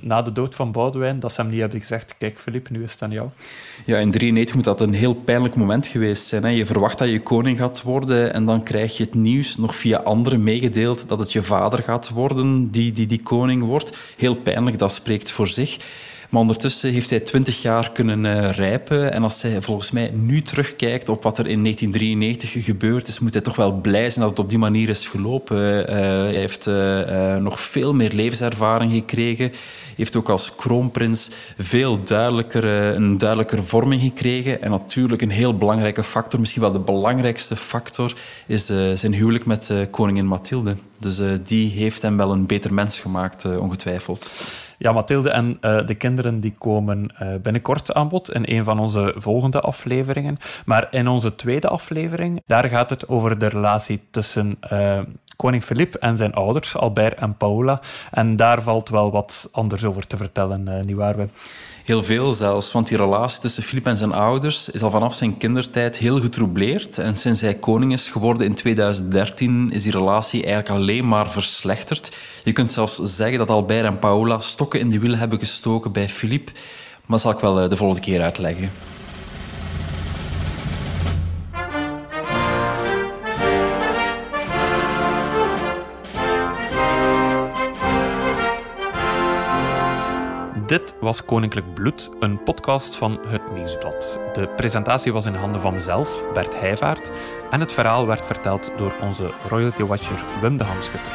na de dood van Boudewijn? Dat ze hem niet hebben gezegd, kijk Filip, nu is het aan jou. Ja, in 1993 moet dat een heel pijnlijk moment geweest zijn. Hè? Je verwacht dat je koning gaat worden en dan krijg je het nieuws nog via anderen meegedeeld dat het je vader gaat worden die die, die koning wordt. Heel pijnlijk, dat spreekt voor zich. Maar ondertussen heeft hij twintig jaar kunnen uh, rijpen. En als hij volgens mij nu terugkijkt op wat er in 1993 gebeurd is, moet hij toch wel blij zijn dat het op die manier is gelopen. Uh, hij heeft nog veel meer levenservaring gekregen. Heeft ook als kroonprins veel duidelijker, een duidelijker vorming gekregen. En natuurlijk een heel belangrijke factor, misschien wel de belangrijkste factor, is zijn huwelijk met koningin Mathilde. Dus die heeft hem wel een beter mens gemaakt, ongetwijfeld. Ja, Mathilde en uh, de kinderen die komen uh, binnenkort aan bod in een van onze volgende afleveringen. Maar in onze tweede aflevering, daar gaat het over de relatie tussen uh, koning Filip en zijn ouders, Albert en Paula. En daar valt wel wat anders over te vertellen, nietwaar? Heel veel zelfs, want die relatie tussen Filip en zijn ouders is al vanaf zijn kindertijd heel getroubleerd. En sinds hij koning is geworden in 2013 is die relatie eigenlijk alleen maar verslechterd. Je kunt zelfs zeggen dat Albert en Paola stokken in de wiel hebben gestoken bij Filip. Maar dat zal ik wel eh, de volgende keer uitleggen. Dit was Koninklijk Bloed, een podcast van Het Nieuwsblad. De presentatie was in handen van mezelf, Bert Heijvaart, en het verhaal werd verteld door onze royalty watcher Wim de Hanschutter.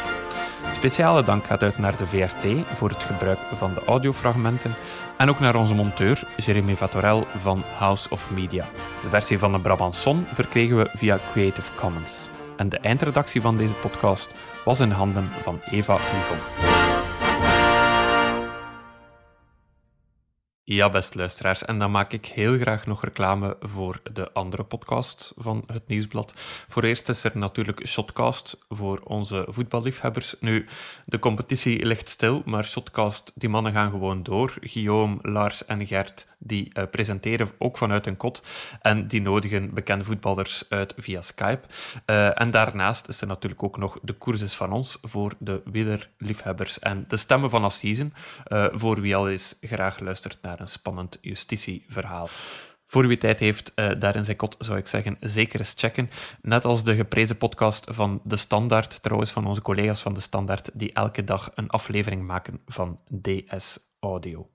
Speciale dank gaat uit naar de VRT voor het gebruik van de audiofragmenten en ook naar onze monteur Jeremy Vatorel van House of Media. De versie van de Brabanson verkregen we via Creative Commons. En de eindredactie van deze podcast was in handen van Eva Hugon. Ja, beste luisteraars. En dan maak ik heel graag nog reclame voor de andere podcast van het Nieuwsblad. Voor eerst is er natuurlijk Shotcast voor onze voetballiefhebbers. Nu, de competitie ligt stil, maar Shotcast, die mannen gaan gewoon door. Guillaume, Lars en Gert, die uh, presenteren ook vanuit een kot. En die nodigen bekende voetballers uit via Skype. Uh, en daarnaast is er natuurlijk ook nog de courses van ons voor de wielerliefhebbers. En de stemmen van Assisen, uh, voor wie al eens graag luistert naar een spannend justitieverhaal. Voor wie tijd heeft, uh, daar in zijn kot zou ik zeggen, zeker eens checken. Net als de geprezen podcast van De Standaard, trouwens van onze collega's van De Standaard, die elke dag een aflevering maken van DS Audio.